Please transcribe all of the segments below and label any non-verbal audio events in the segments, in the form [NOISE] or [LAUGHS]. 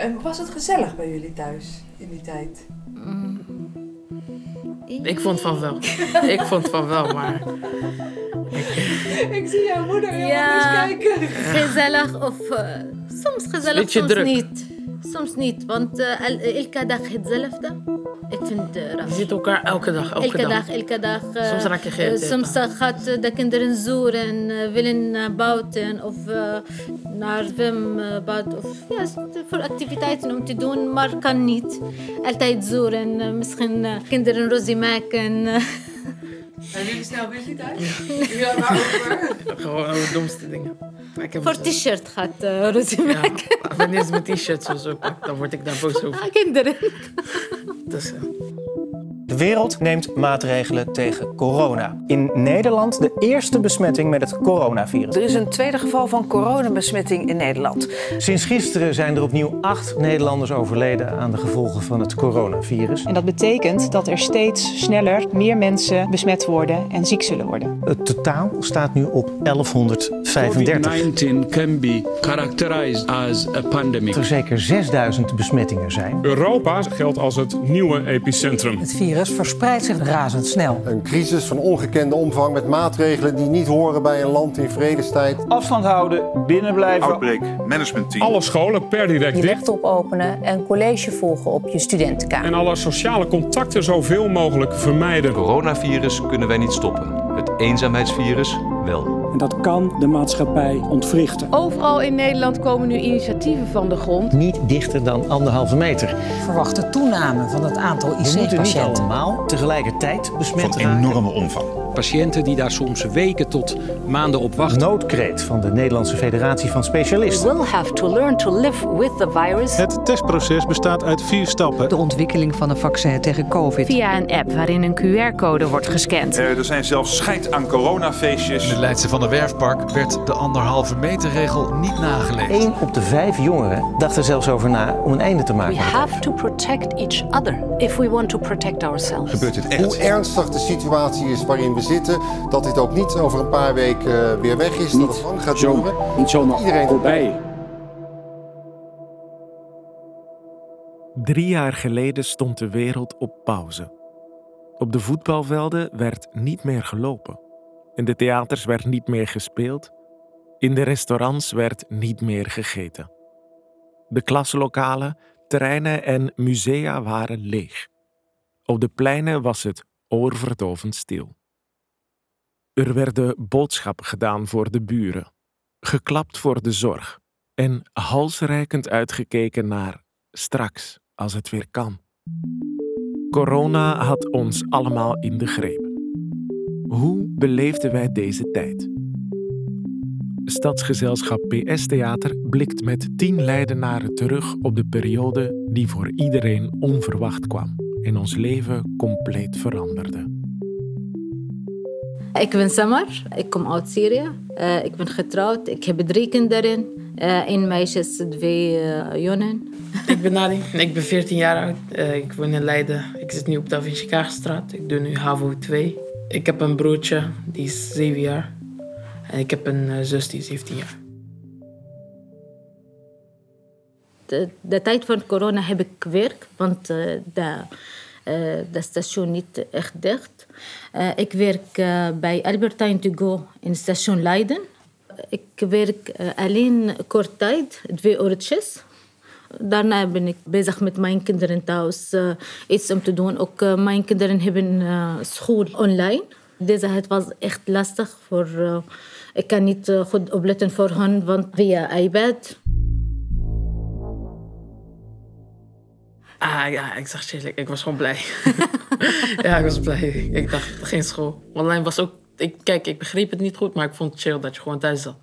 En was het gezellig bij jullie thuis in die tijd? Ik vond van wel. [LAUGHS] ik vond van wel, maar... Ik zie jouw moeder heel Ja. anders kijken. gezellig of eh, soms gezellig, Beetje soms druk. niet. Soms niet, want eh, el- elke dag hetzelfde. Ik vind het uh, Je ziet elkaar elke dag, elke, Elke dag, elke dag. eh, Soms raak je eh, geïrriteerd, Soms eh, gaat eh, de kinderen zoeren, eh, willen naar buiten of eh, naar zwembad. Of ja, voor activiteiten om te doen, maar kan niet. Altijd zoeren, eh, misschien eh, kinderen ruzie maken. eh. Hebben jullie snel ruzie thuis? Ja, waarover? [LAUGHS] Gewoon de domste dingen. Voor t-shirt gaat eh, ruzie ja, maken. wanneer ze mijn t-shirts of zo pakt, dan word ik daar boos over. Kinderen. Dus, eh, De wereld neemt maatregelen tegen corona. In Nederland de eerste besmetting met het coronavirus. Er is een tweede geval van coronabesmetting in Nederland. Sinds gisteren zijn er opnieuw acht Nederlanders overleden aan de gevolgen van het coronavirus. En dat betekent dat er steeds sneller meer mensen besmet worden en ziek zullen worden. Het totaal staat nu op 1135. COVID-19 can be characterized as a pandemic. Dat er zeker 6000 besmettingen zijn. Europa geldt als het nieuwe epicentrum. Het virus verspreidt zich razendsnel. Een crisis van ongekende omvang met maatregelen die niet horen bij een land in vredestijd. Afstand houden, binnen blijven. Outbreak Management Team. Alle scholen per direct Je dicht. laptop openen en college volgen op je studentenkamer. En alle sociale contacten zoveel mogelijk vermijden. Coronavirus kunnen wij niet stoppen. Het eenzaamheidsvirus wel. En dat kan de maatschappij ontwrichten. Overal in Nederland komen nu initiatieven van de grond. Niet dichter dan anderhalve meter. Verwachte toename van het aantal We moeten niet IC-patiënten. allemaal tegelijkertijd besmet Van raken. enorme omvang. Patiënten die daar soms weken tot maanden op wachten. Noodkreet van de Nederlandse Federatie van Specialisten. will have to learn to live with the virus. Het testproces bestaat uit vier stappen. De ontwikkeling van een vaccin tegen COVID. Via een app waarin een QR-code wordt gescand. er zijn zelfs scheid aan coronafeestjes. In het Leidse van der Werfpark werd de anderhalve meter regel niet nageleefd. Eén op de vijf jongeren dacht er zelfs over na om een einde te maken. We have to protect each other if we want to protect ourselves. Gebeurt dit echt? Hoe ernstig de situatie is waarin we zitten, dat dit ook niet over een paar weken eh, weer weg is, dat het lang gaat duren. Niet zomaar Iedereen voorbij. Drie jaar geleden stond de wereld op pauze. Op de voetbalvelden werd niet meer gelopen. In de theaters werd niet meer gespeeld. In de restaurants werd niet meer gegeten. De klaslokalen, terreinen en musea waren leeg. Op de pleinen was het oorverdovend stil. Er werden boodschappen gedaan voor de buren, geklapt voor de zorg en halsreikend uitgekeken naar straks, als het weer kan. Corona had ons allemaal in de greep. Hoe beleefden wij deze tijd? Stadsgezelschap PS Theater blikt met tien Leidenaren terug op de periode die voor iedereen onverwacht kwam en ons leven compleet veranderde. Ik ben Samar, ik kom uit Syrië. Eh, ik ben getrouwd, ik heb drie kinderen. Eh één meisje, twee eh, jongen. ik ben Nadi, ik ben 14 jaar oud. Eh, ik woon in Leiden. Ik zit nu op de Da Vinci Kaagstraat. Ik doe nu HAVO 2. Ik heb een broertje, die is 7 jaar. En ik heb een eh, zus, die is 17 jaar. De, de tijd van corona heb ik werk, want eh, de, eh, de station niet echt dicht. Eh, ik werk eh, bij Albertine to go in station Leiden. Ik werk alleen kort tijd, twee uurtjes. Daarna ben ik bezig met mijn kinderen thuis iets om te doen. Ook mijn kinderen hebben school online. Deze het was echt lastig voor. ik kan niet goed opletten voor hen, want via iPad. Ah ja, ik je eerlijk, ik was gewoon blij. [LAUGHS] ja, ik was blij. Ik dacht, geen school. Online was ook... Ik, kijk, ik begreep het niet goed, maar ik vond het chill dat je gewoon thuis zat.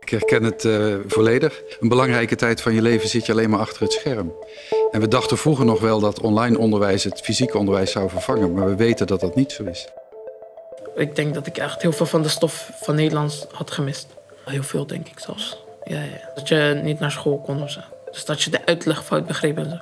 Ik herken het eh, volledig. Een belangrijke tijd van je leven zit je alleen maar achter het scherm. En we dachten vroeger nog wel dat online onderwijs het fysieke onderwijs zou vervangen. Maar we weten dat dat niet zo is. Ik denk dat ik echt heel veel van de stof van Nederlands had gemist. Heel veel, denk ik zelfs. Ja, ja. Dat je niet naar school kon of zo. Dus dat je de uitleg fout begreep en zo.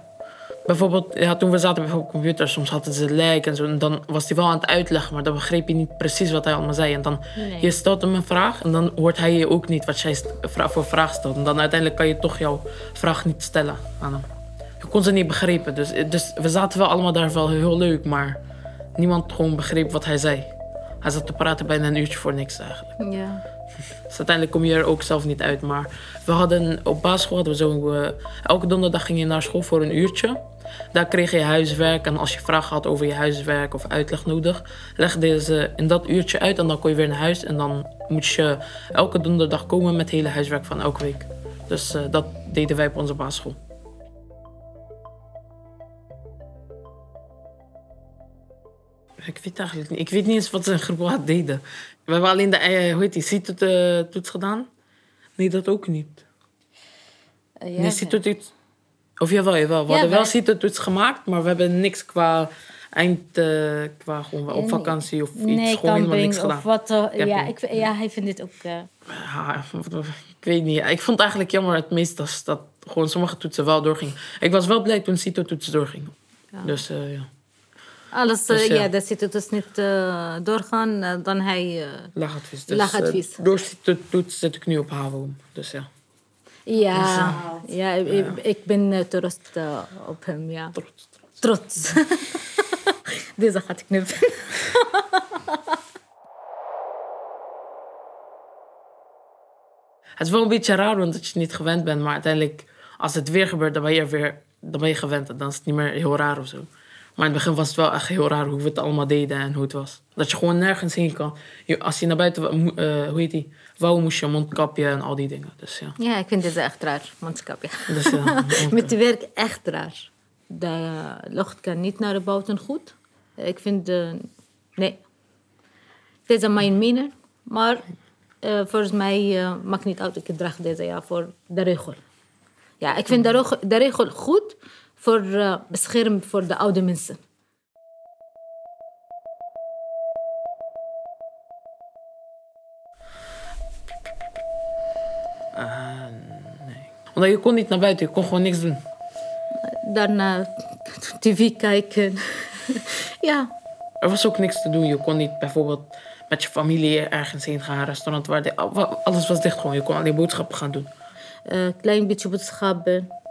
Bijvoorbeeld, ja, toen we zaten bij op computer, soms hadden ze lijk en zo. En dan was hij wel aan het uitleggen, maar dan begreep je niet precies wat hij allemaal zei. En dan, Nee. je stelt hem een vraag en dan hoort hij je ook niet wat jij voor vraag stelt. En dan uiteindelijk kan je toch jouw vraag niet stellen aan hem. Je kon ze niet begrijpen. Dus, dus we zaten wel allemaal daar wel heel leuk, maar niemand gewoon begreep wat hij zei. Hij zat te praten bijna een uurtje voor niks eigenlijk. Ja. Dus uiteindelijk kom je er ook zelf niet uit. Maar we hadden op basisschool hadden we zo. eh, elke donderdag ging je naar school voor een uurtje. Daar kreeg je huiswerk. En als je vragen had over je huiswerk of uitleg nodig, legde ze in dat uurtje uit. En dan kon je weer naar huis. En dan moest je elke donderdag komen met het hele huiswerk van elke week. Dus eh, dat deden wij op onze basisschool. Ik weet eigenlijk niet. Ik weet niet eens wat ze in deden. We hebben alleen de eh, hoe heet die, CITO-toets gedaan. Nee, dat ook niet. Eh, Nee, CITO-toets... Of jawel, jawel. We Ja, hadden wel wij- CITO-toets gemaakt, maar we hebben niks qua eind... eh, qua gewoon op vakantie of iets. Nee, gewoon helemaal niks gedaan. of wat. ja, ik, ja, hij vindt dit ook... Ja, ik weet niet. Ik vond eigenlijk jammer het meest dat, dat gewoon sommige toetsen wel doorgingen. Ik was wel blij toen CITO-toets doorgingen. Ja. Dus ja. Alles, Dus, eh, ja. ja, dat zit het dus niet eh, doorgaan. eh, dan hij... eh, Laagadvies. Dus, Laagadvies. eh, door zit ik nu op HAVO. Dus ja. Ja, ja, ik, ik ben uh, trots uh, op hem, ja. Trots. Trots. [LAUGHS] Deze gaat ik knippen. [LAUGHS] Het is wel een beetje raar, want dat je het niet gewend bent. Maar uiteindelijk, als het weer gebeurt, dan ben je, weer, dan ben je gewend. En dan is het niet meer heel raar of zo. Maar in het begin was het wel echt heel raar hoe we het allemaal deden en hoe het was. Dat je gewoon nergens heen kan. Je- Als je naar buiten, eh, hoe heet die? Wou, moest je mondkapje en al die dingen. Dus ja. Ja, ik vind dit echt raar, mondkapje. Dus, ja, [LAUGHS] Met werk echt raar. De lucht kan niet naar buiten goed. Ik vind, nee. Het is mijn mening, maar eh, volgens mij eh, maakt niet uit. Ik draag deze ja voor de regel. Ja, ik vind de regel, de regel goed voor eh, bescherming voor de oude mensen. Ah, nee. Omdat je kon niet naar buiten, je kon gewoon niks doen. Daarna tv kijken. [LAUGHS] ja, Er was ook niks te doen. Je kon niet bijvoorbeeld met je familie ergens heen gaan, restaurant waar de, alles was dicht gewoon. Je kon alleen boodschappen gaan doen. een klein beetje boodschappen.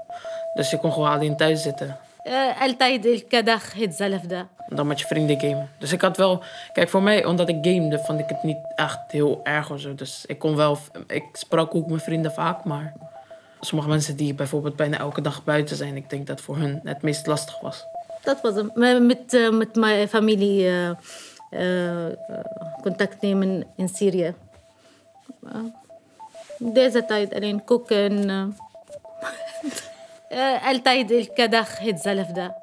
Dus je kon gewoon alleen thuis zitten. Eh, altijd elke dag hetzelfde. Dan met je vrienden gamen. Dus ik had wel... Kijk, voor mij, omdat ik gamede, vond ik het niet echt heel erg of zo. Dus ik kon wel... Ik sprak ook mijn vrienden vaak, maar... Sommige mensen die bijvoorbeeld bijna elke dag buiten zijn... Ik denk dat voor hun het meest lastig was. Dat was hem. Met, eh, met mijn familie eh, contact nemen in Syrië. Deze tijd alleen koken. Eh. Eh, altijd elke dag hetzelfde.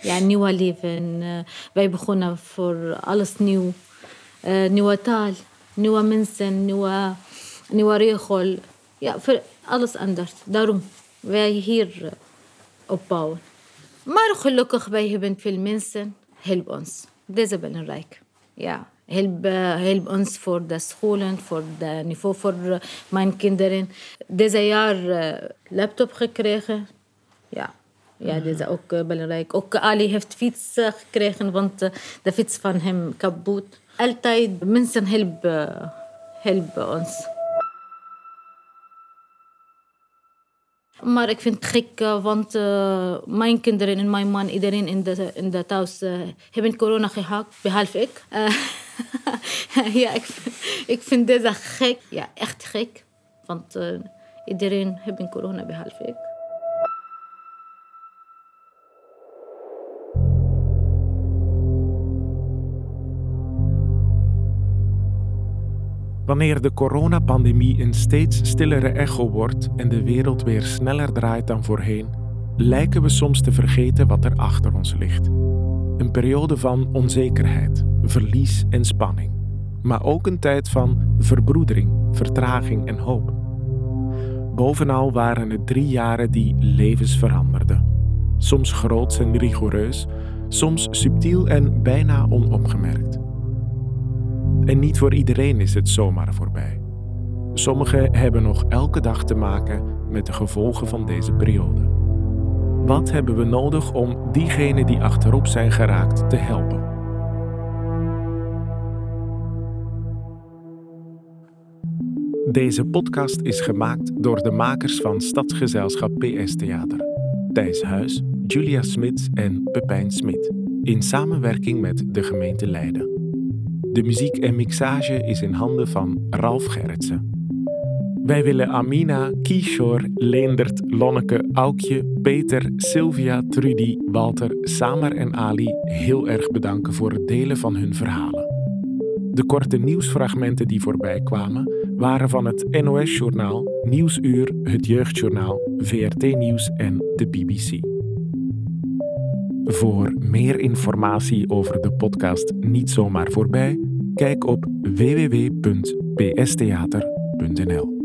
ja, nieuwe leven. Eh, wij begonnen voor alles nieuw. Eh, nieuwe taal, nieuwe mensen, nieuwe, nieuwe regel. Ja, voor alles anders. Daarom wij hier eh, opbouwen. Maar gelukkig, wij hebben veel mensen. Help help, eh, help ons voor de scholen, voor het niveau voor eh, mijn kinderen. Deze jaar eh, laptop gekregen. Ja, ja, dit is ook belangrijk. Ook Ali heeft fiets gekregen, want de fiets van hem kapot. Altijd mensen helpen, helpen ons. Maar ik vind het gek, eh, want eh, mijn kinderen en mijn man, iedereen in de, in de thuis, eh, hebben corona gehad, behalve ik. [LAUGHS] Ja, ik, ik vind deze gek. Ja, echt gek. Want iedereen heeft corona, behalve ik. Wanneer de coronapandemie een steeds stillere echo wordt en de wereld weer sneller draait dan voorheen, lijken we soms te vergeten wat er achter ons ligt. Een periode van onzekerheid, verlies en spanning, maar ook een tijd van verbroedering, vertraging en hoop. Bovenal waren het drie jaren die levens veranderden. Soms groots en rigoureus, soms subtiel en bijna onopgemerkt. En niet voor iedereen is het zomaar voorbij. Sommigen hebben nog elke dag te maken met de gevolgen van deze periode. Wat hebben we nodig om diegenen die achterop zijn geraakt te helpen? Deze podcast is gemaakt door de makers van Stadsgezelschap PS Theater. Thijs Huis, Julia Smits en Pepijn Smit. In samenwerking met de gemeente Leiden. De muziek en mixage is in handen van Ralf Gerritsen. Wij willen Amina, Kishore, Leendert, Lonneke, Aukje, Peter, Sylvia, Trudy, Walter, Samer en Ali heel erg bedanken voor het delen van hun verhalen. De korte nieuwsfragmenten die voorbij kwamen waren van het NOS-journaal, Nieuwsuur, het Jeugdjournaal, VRT Nieuws en de BBC. Voor meer informatie over de podcast Niet zomaar voorbij, kijk op www.pstheater.nl.